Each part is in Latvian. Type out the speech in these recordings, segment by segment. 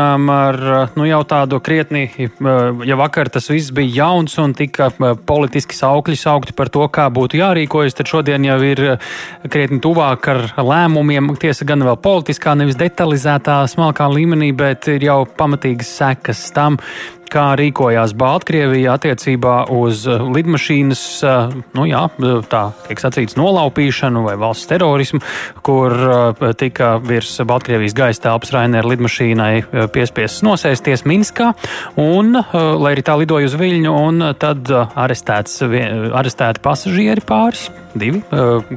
ar nu, jau tādu krietni, ja vakar tas viss bija jauns un tika politiski saukļi saukti par to, kā būtu jārīkojas, tad šodien jau ir krietni tuvāk ar lēmumiem. Tiesa gan vēl politiskā, nevis detalizētā, smalkā līmenī, bet ir jau pamatīgas sekas tam, kā rīkojās Baltkrievija attiecībā uz uh, lidmašīnas, uh, nu jā, tā tiek sacīts, nolaupīšanu vai valsts terorismu, kur tika virs Baltkrievijas gaisa telpas Rainēra lidmašīnai piespiests nosēsties Minskā, un, lai arī tā lidoja uz Viļņu, un tad arestēts, arestēti pasažieri pāris divi,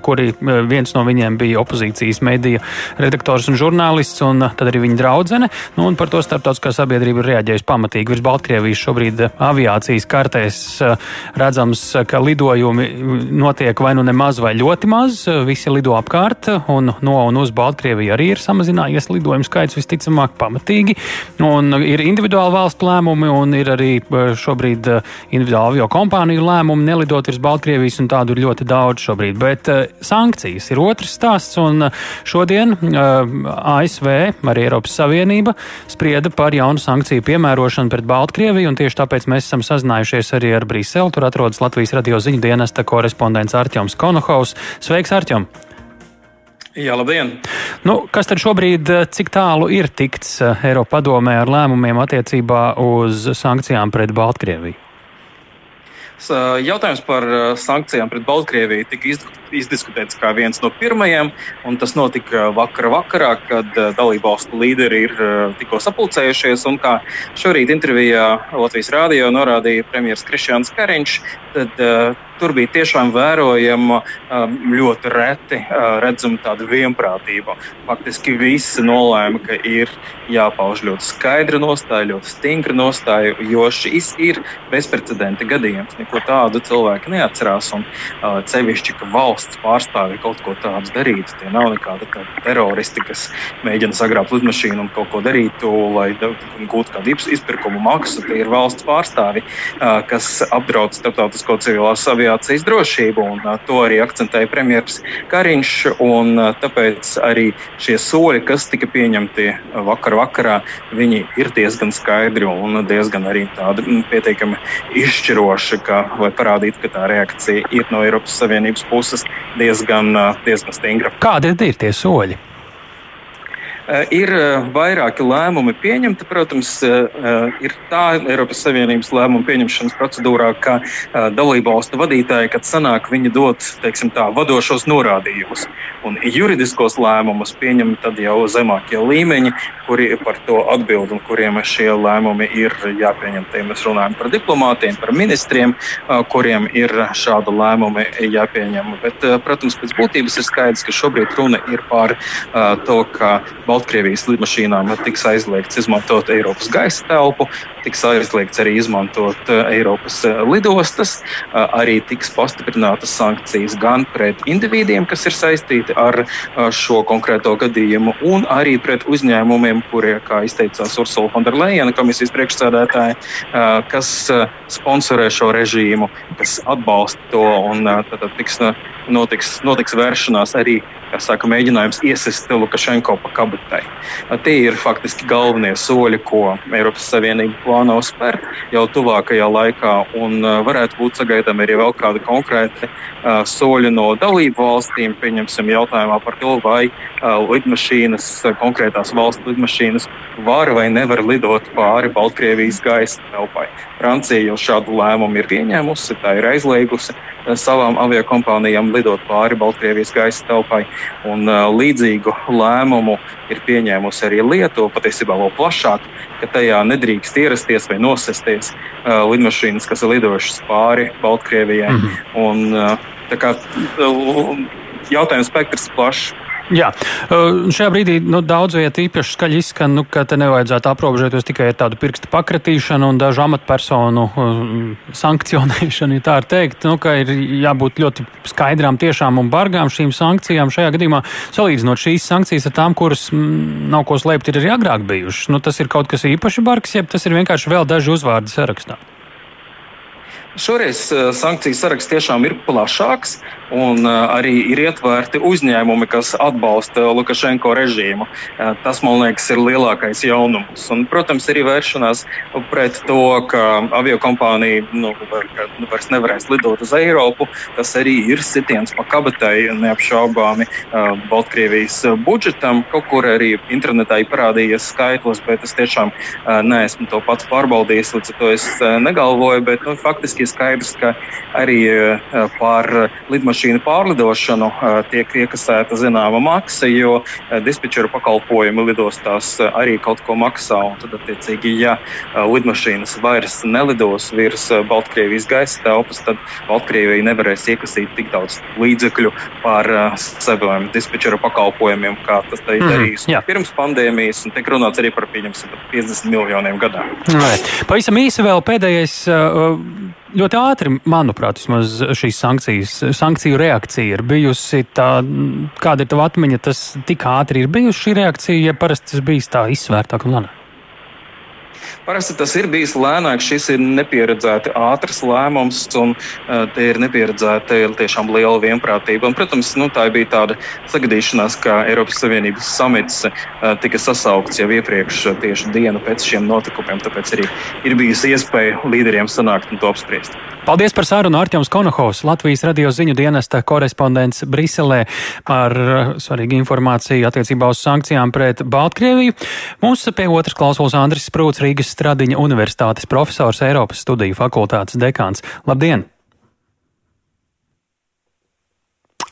kuri viens no viņiem bija opozīcijas mediju redaktors un žurnālists, un tad arī viņa draudzene. Nu, par to starptautiskā sabiedrība ir reaģējusi pamatīgi. Virs Baltkrievijas šobrīd aviācijas kartēs redzams, ka lidojumi notiek vai nu nemaz vai ļoti maz. Visi lido apkārt, un no un uz Baltkrieviju arī ir samazinājies lidojumu skaits visticamāk pamatīgi. Un ir individuāli valstu lēmumi, un ir arī šobrīd individuāli avio kompāniju lēmumi nelidot virs Baltkrievijas, un tādu ir ļoti daudz šobrīd. Bet uh, sankcijas ir otrs stāsts, un uh, šodien eh, ASV, arī Eiropas Savienība, sprieda par jaunu sankciju piemērošanu pret Baltkrieviju, un tieši tāpēc mēs esam sazinājušies arī ar Briseli. Tur atrodas Latvijas radio ziņu dienesta korespondents Arķoms Konohaus. Sveiks, Arķom! Jā, labdien! Nu, kas tad šobrīd, cik tālu ir tikts Eiropa padomē ar lēmumiem attiecībā uz sankcijām pret Baltkrieviju? Jautājums par sankcijām pret Baltkrieviju tika izdiskutēts kā viens no pirmajiem, un tas notika vakar vakarā, kad dalībvalstu līderi ir tikko sapulcējušies. Un kā šorīt intervijā Latvijas rādio norādīja premjerministrs Krišjāns Kariņš, tad tur bija tiešām vērojama ļoti reti redzama tāda vienprātība. Faktiski visi nolēma, ka ir jāpauž ļoti skaidra nostāja, ļoti stingra nostāja, jo šis ir bezprecedenta gadījums. Neko tādu cilvēki neatcerās. Un cevišķi, ka valsts pārstāvji kaut ko tādu darītu, tie nav nekādi teroristi, kas mēģina sagrābt lidmašīnu un kaut ko darītu, lai gūtu kādu izpirkumu maksu. Tie ir valsts pārstāvji, kas apdraud starptautisko civilās savienības aviācijas drošību. Un, to arī akcentēja premjerministrs Kariņš. Un, tāpēc arī šie soļi, kas tika pieņemti vakar vakarā, viņi ir diezgan skaidri un diezgan arī tādi mm, pietiekami izšķiroši, ka, lai parādītu, ka tā reakcija ir no Eiropas Savienības puses diezgan, diezgan stingra. Kādi ir tie soļi? Eh, ir eh, vairāki lēmumi pieņemti. Protams, eh, ir tā Eiropas Savienības lēmuma pieņemšanas procedūrā, ka dalībvalstu vadītāji, kad sanāk, viņi dod teiksim, tā, vadošos norādījumus. Un juridiskos lēmumus pieņem jau zemākie līmeņi, kuri par to atbild un kuriem šie lēmumi ir jāpieņem. Te mēs runājam par diplomātiem, par ministriem, kuriem ir šādi lēmumi jāpieņem. Bet, protams, pēc būtības ir skaidrs, ka šobrīd runa ir par to, ka Baltkrievijas lidmašīnām tiks aizliegts izmantot Eiropas gaisa telpu, tiks aizliegts arī izmantot eh, Eiropas eh, lidostas, eh, arī tiks pastiprinātas sankcijas gan pret individiem, kas ir saistīti ar šo konkrēto gadījumu, un arī pret uzņēmumiem, kuriem, kā izteicās Ursula von der Leyen, komisijas priekšsēdētāja, kas sponsorē šo režīmu, kas atbalsta to, un tad tiks, notiks, notiks vēršanās arī saka, mēģinājums iesist Lukašenko pa kabatai. Tie ir faktiski galvenie soļi, ko Eiropas Savienība plāno spērt jau tuvākajā laikā, un varētu būt sagaidāmi arī vēl kādi konkrēti soļi no dalību valstīm. Pieņemsim jautājumā par to, vai lidmašīnas, konkrētās valsts lidmašīnas var vai nevar lidot pāri Baltkrievijas gaisa telpai. Francija jau šādu lēmumu ir pieņēmusi, tā ir aizliegusi savām aviokompānijām lidot pāri Baltkrievijas gaisa telpai. Un, uh, līdzīgu lēmumu ir pieņēmusi arī Lietuva, patiesībā vēl plašāk, ka tajā nedrīkst ierasties vai nosesties uh, lidmašīnas, kas ir lidojušas pāri Baltkrievijai. Mm -hmm. un, uh, kā, uh, jautājums spektrs plašs. Jā, šajā brīdī nu, daudz vietā īpaši skaļi izskan, nu, ka te nevajadzētu aprobežoties tikai ar tādu pirkstu pakratīšanu un dažu amatpersonu uh, sankcionēšanu, ja tā ir teikt, nu, ka ir jābūt ļoti skaidrām, tiešām un bargām šīm sankcijām. Šajā gadījumā salīdzinot šīs sankcijas ar tām, kuras m, mm, nav ko slēpt, ir arī agrāk bijušas. Nu, tas ir kaut kas īpaši bargs, jeb tas ir vienkārši vēl daži uzvārdi sarakstā. Šoreiz sankciju saraksts tiešām ir plašāks, un arī ir ietverti uzņēmumi, kas atbalsta Lukašenko režīmu. Tas, man liekas, ir lielākais jaunums. Un, protams, arī vēršanās pret to, ka aviokompānija nu, var, nu, vairs nevarēs lidot uz Eiropu. Tas arī ir sitiens pa kabatai neapšaubāmi Baltkrievijas budžetam. Kaut kur arī internetā ir parādījies skaitlis, bet es tiešām neesmu to pats pārbaudījis, līdz ar to es negalvoju. Bet, nu, faktiski ir skaidrs, ka arī eh, par lidmašīnu pārlidošanu eh, tiek iekasēta zināma maksa, jo eh, dispečera pakalpojumi lidostās arī kaut ko maksā. Tad, attiecīgi, ja lidmašīnas vairs nelidos virs Baltkrievijas gaisa telpas, tad Baltkrievija nevarēs iekasīt tik daudz līdzekļu par saviem dispečera pakalpojumiem, kā tas tā ir mhm, darījis mm, pirms pandēmijas. Tiek runāts arī par 50 miljoniem gadā. Pavisam īsi vēl pēdējais. Uh, ļoti ātri, manuprāt, šīs sankcijas, sankciju reakcija ir bijusi. Tā, kāda ir tava atmiņa, tas tik ātri ir bijusi šī reakcija, ja parasti tas bijis tā izsvērtāk un lēnāk? Parasti tas ir bijis lēnāks, šis ir nepieredzēti ātrs lēmums, un uh, te ir nepieredzēta tiešām liela vienprātība. Un, protams, nu, tā bija tāda sagadīšanās, ka Eiropas Savienības samits uh, tika sasaukts jau iepriekš, uh, tieši dienu pēc šiem notikumiem. Tāpēc arī ir bijusi iespēja līderiem sanākt un to apspriest. Paldies par sarunu Arķems Konohovs, Latvijas radio ziņu dienesta korespondents Briselē par svarīgu informāciju attiecībā uz sankcijām pret Baltkrieviju. Mums pie otras klausulas Andris Sprūts, Rīgas Stradiņa Universitātes profesors, Eiropas studiju fakultātes dekāns. Labdien!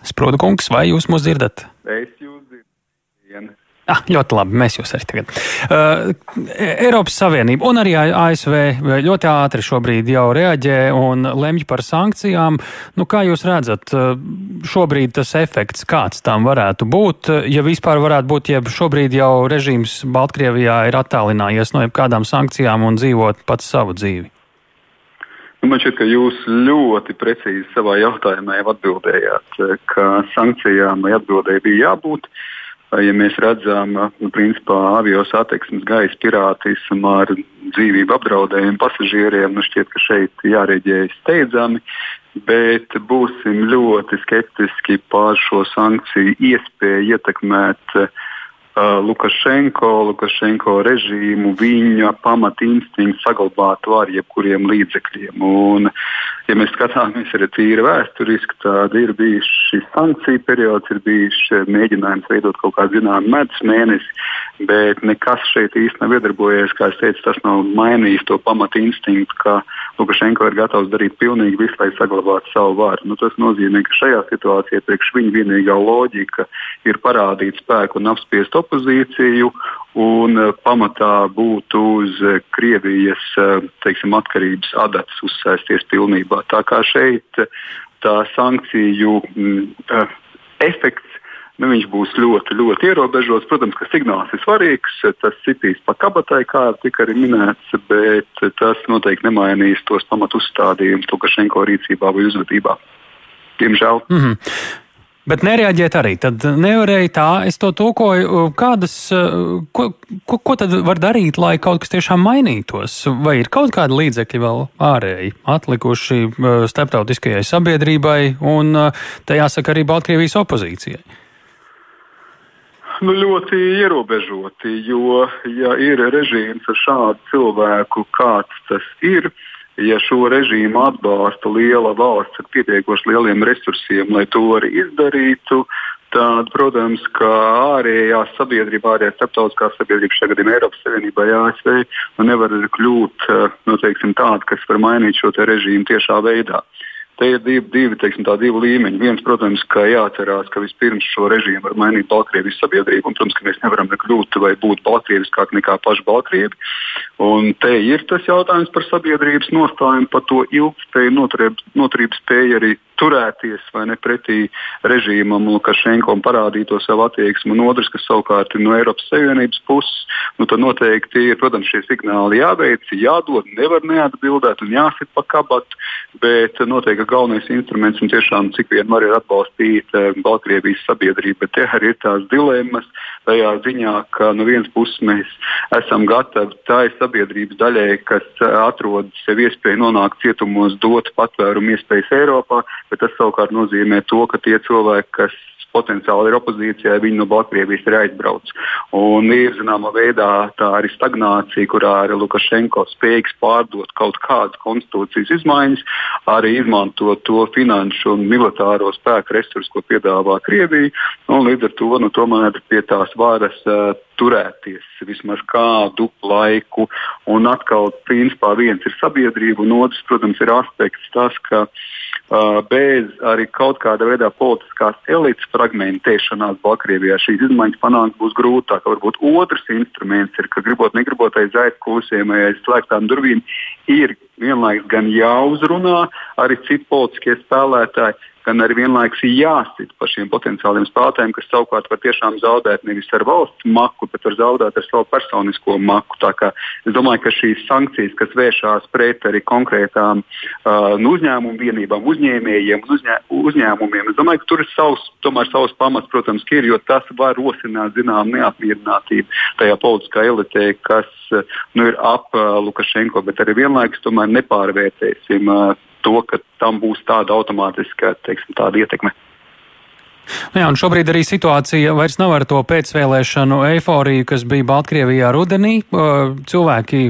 Sprodu kungs, vai jūs mūs dzirdat? Es jūs dzirdu. Ah, ļoti labi, mēs jūs arī tagad. Uh, Eiropas Savienība un arī ASV ļoti ātri šobrīd jau reaģē un lemj par sankcijām. Nu, kā jūs redzat, uh, šobrīd tas efekts, kāds tam varētu būt, ja vispār varētu būt, ja šobrīd jau režīms Baltkrievijā ir attālinājies no jebkādām sankcijām un dzīvot pats savu dzīvi? Nu, man šķiet, ka jūs ļoti precīzi savā jautājumā jau atbildējāt, ka sankcijām atbildēji bija jābūt. Uh, ja mēs redzam, nu, principā avio satiksmes gaisa pirātismu ar dzīvību apdraudējumu pasažieriem, nu šķiet, ka šeit jārēģē steidzami. Bet būsim ļoti skeptiski pār šo sankciju iespēju ietekmēt uh, Lukašenko, Lukašenko režīmu, viņa pamatinstinktu saglabāt ar jebkuriem līdzekļiem. Un, ja mēs skatāmies arī tīri vēsturiski, tad ir bijis šis sankciju periods, ir bijis mēģinājums veidot kaut kādu zināmu medus mēnesi, bet nekas šeit īstenībā nav iedarbojies. Kā es teicu, tas nav mainījis to pamatu instinktu, ka Lukašenko ir gatavs darīt pilnīgi visu, lai saglabātu savu varu. Nu, tas nozīmē, ka šajā situācijā priekš viņa vienīgā loģika ir parādīt spēku un apspiest opozīciju un eh, pamatā būtu uz eh, Krievijas eh, teiksim, atkarības adatas uzsēsties pilnībā. Tā kā šeit tā sankciju mm, efekts nu, būs ļoti, ļoti ierobežots. Protams, ka signāls ir svarīgs, tas sitīs pa kabatai, kā tika arī minēts, bet tas noteikti nemainīs tos pamatu uzstādījumus Lukašenko rīcībā vai uzvedībā. Diemžēl. Mm -hmm. Bet nereaģēt arī. Tad nevarēja tā, es to tulkoju. Kādas, ko, ko, ko tad var darīt, lai kaut kas tiešām mainītos? Vai ir kaut kādi līdzekļi vēl ārēji atlikuši starptautiskajai sabiedrībai un, te jāsaka, arī Baltkrievijas opozīcijai? Nu, ļoti ierobežoti, jo, ja ir režīms ar šādu cilvēku, kāds tas ir, uh, ja šo režīmu atbalsta liela valsts ar pietiekoši lieliem resursiem, lai to arī izdarītu, tad, protams, ka ārējā sabiedrība, ārējā starptautiskā sabiedrība, šajā gadījumā Eiropas Savienībā, ASV, nu, nevar kļūt nu, teiksim, tāda, kas var mainīt šo režīmu tiešā veidā. Te ir divi, divi, teiksim, tā, divi līmeņi. Viens, protams, ka jāatcerās, ka vispirms šo režīmu var mainīt Baltkrievijas sabiedrība, un, protams, ka mēs nevaram kļūt vai būt baltkrieviskāk nekā paši Baltkrievi. Un te ir tas jautājums par sabiedrības nostājumu, par to ilgspēju, noturības spēju arī turēties vai ne pretī režīmam, Lukašenko parādīto savu attieksmi, un otrs, kas savukārt ir no Eiropas Savienības puses, nu, tad noteikti ir, protams, šie signāli jāveic, jādod, nevar neatbildēt un jāsit pa kabatu, bet noteikti galvenais instruments un tiešām cik vien var ir atbalstīt eh, Baltkrievijas sabiedrību, bet te arī ir tās dilemmas tajā ziņā, ka no vienas puses mēs esam gatavi tai sabiedrības daļai, kas eh, atrod sev iespēju nonākt cietumos, dot patvērumu iespējas Eiropā, bet tas savukārt nozīmē to, ka tie cilvēki, kas potenciāli ir opozīcijai, viņi no Baltkrievijas ir aizbraucis. Un ir zināmā veidā tā arī stagnācija, kurā arī Lukašenko spējīgs pārdot kaut kādas konstitūcijas izmaiņas, arī izmantot to finanšu un militāro spēku resursu, ko piedāvā Krievija. Līdz ar to nu, tomēr pie tās varas uh, turēties vismaz kādu laiku. Un atkal, principā, viens ir sabiedrība, un otrs, protams, ir aspekts tas, ka uh, bez arī kaut kāda veidā politiskās elites fragmentēšanās Baltkrievijā šīs izmaiņas panākt būs grūtāk. Varbūt otrs instruments ir, ka gribot, negribot aiz vai aiz slēgtām durvīm, ir vienlaikus gan jāuzrunā arī citi politiskie spēlētāji gan arī vienlaikus jāsit par šiem potenciāliem spēlētājiem, kas savukārt var tiešām zaudēt nevis ar valsts maku, bet var zaudēt ar savu personisko maku. Es domāju, ka šīs sankcijas, kas vēršās pret arī konkrētām uh, nu, uzņēmumu vienībām, uzņēmējiem un uzņē, uzņēmumiem, es domāju, ka tur ir savs, tomēr savs pamats, protams, ir, jo tas var rosināt zināmu neapmierinātību tajā politiskā elitē, kas nu, ir ap uh, Lukašenko, bet arī vienlaikus tomēr nepārvērtēsim. Uh, to, ka tam būs tāda automātiska teiksim, tāda ietekme. Nu jā, šobrīd arī situācija vairs nav ar to pēcvēlēšanu eiforiju, kas bija Baltkrievijā rudenī. Cilvēki,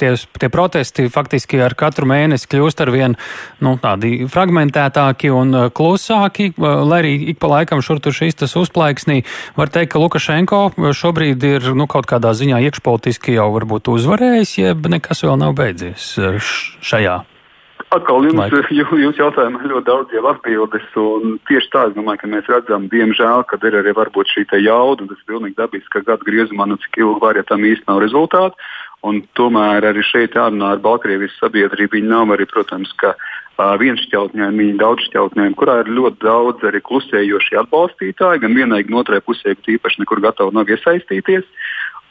tie, tie protesti faktiski ar katru mēnesi kļūst ar vien nu, tādi fragmentētāki un klusāki, lai arī ik pa laikam šur tur šīs tas uzplaiksnī. Var teikt, ka Lukašenko šobrīd ir nu, kaut kādā ziņā iekšpolitiski jau varbūt uzvarējis, jeb nekas vēl nav beidzies šajā. Atkal jums, jūs jautājumā ļoti daudz jau atbildes. Tieši tā, es domāju, ka mēs redzam, diemžēl, ka ir arī šī jauda, un tas ir pilnīgi dabiski, ka gadu griezumā nu cik ilgi var, ja tam īsti nav rezultātu. Un tomēr arī šeit jārunā ar Baltkrievijas sabiedrību. Viņi nav arī, protams, ka uh, viens šķautņājumi, viņi daudz šķautņājumi, kurā ir ļoti daudz arī klusējoši atbalstītāji, gan vienai, gan otrai pusē, bet īpaši nekur gatavi nav iesaistīties.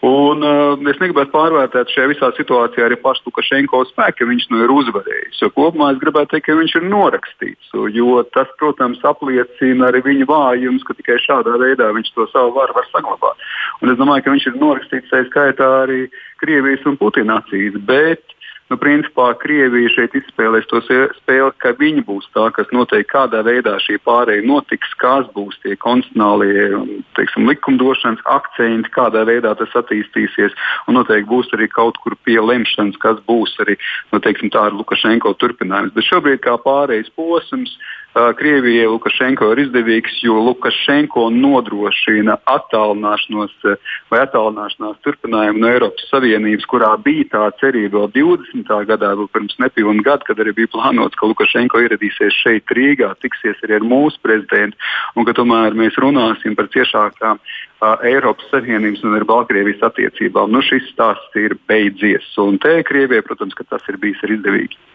Un, uh, es negribētu pārvērtēt šajā visā situācijā arī pašu Lukašenko spēku, ka viņš nu ir uzvarējis. Kopumā es gribētu teikt, ka viņš ir norakstīts. Jo tas, protams, apliecina arī viņa vājums, ka tikai šādā veidā viņš to savu varu var saglabāt. Un es domāju, ka viņš ir norakstīts, tā skaitā arī Krievijas un Putina acīs. Bet nu, principā Krievija šeit izspēlēs to spēli, ka viņi būs tā, kas noteikti kādā veidā šī pārēja notiks, kāds būs tie konstitucionālie teiksim, likumdošanas akcenti, kādā veidā tas attīstīsies. Un noteikti būs arī kaut kur pie lemšanas, kas būs arī nu, teiksim, tā ar Lukašenko turpinājums. Bet šobrīd kā pārējais posms. Krievijai Lukašenko ir izdevīgs, jo Lukašenko nodrošina attālināšanos vai attālināšanās turpinājumu no Eiropas Savienības, kurā bija tā cerība vēl 20. gadā, vēl pirms nepilnu gadu, kad arī bija plānots, ka Lukašenko ieradīsies šeit Rīgā, tiksies arī ar mūsu prezidentu, un ka tomēr mēs runāsim par ciešākām Eiropas Savienības un ar Baltkrievijas attiecībām. Nu, šis stāsts ir beidzies, un te Krievijai, protams, tas ir bijis arī izdevīgi.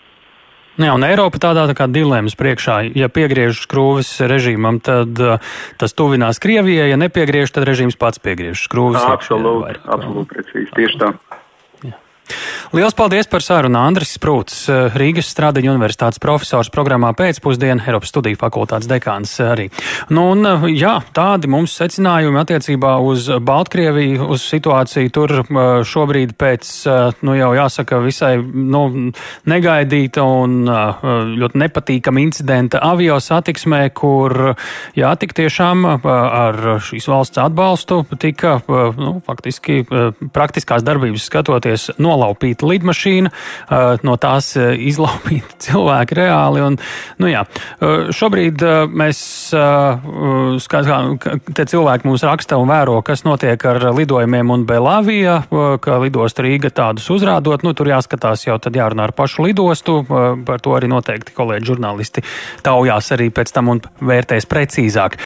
Jā, un Eiropa tādā tā kā dilemmas priekšā. Ja piegriež skrūvis režīmam, tad uh, tas tuvinās Krievijai, ja nepiegriež, tad režīms pats piegriež skrūvis. Absolūti, absolūti precīzi, tieši tā. Lielas paldies par sarunu Andris Sprūts, eh, Rīgas Stradiņu universitātes profesors programmā pēcpusdienu, Eiropas studiju fakultātes dekāns arī. Nu, un, eh, jā, tādi mums secinājumi attiecībā uz Baltkrieviju, uz situāciju tur eh, šobrīd pēc, nu jau jāsaka, visai nu, negaidīta un ļoti nepatīkama incidenta avio satiksmē, kur, jā, tik tiešām ar šīs valsts atbalstu tika, nu, faktiski praktiskās darbības skatoties, nolaupīta lidmašīna, no tās izlaupīta cilvēki reāli. Un, nu, jā, šobrīd mēs skatām, te cilvēki mūs raksta un vēro, kas notiek ar lidojumiem un Belavija, ka lidostu Rīga tādus uzrādot. Nu, tur jāskatās jau tad jārunā ar pašu lidostu, par to arī noteikti kolēģi žurnālisti taujās arī pēc tam un vērtēs precīzāk.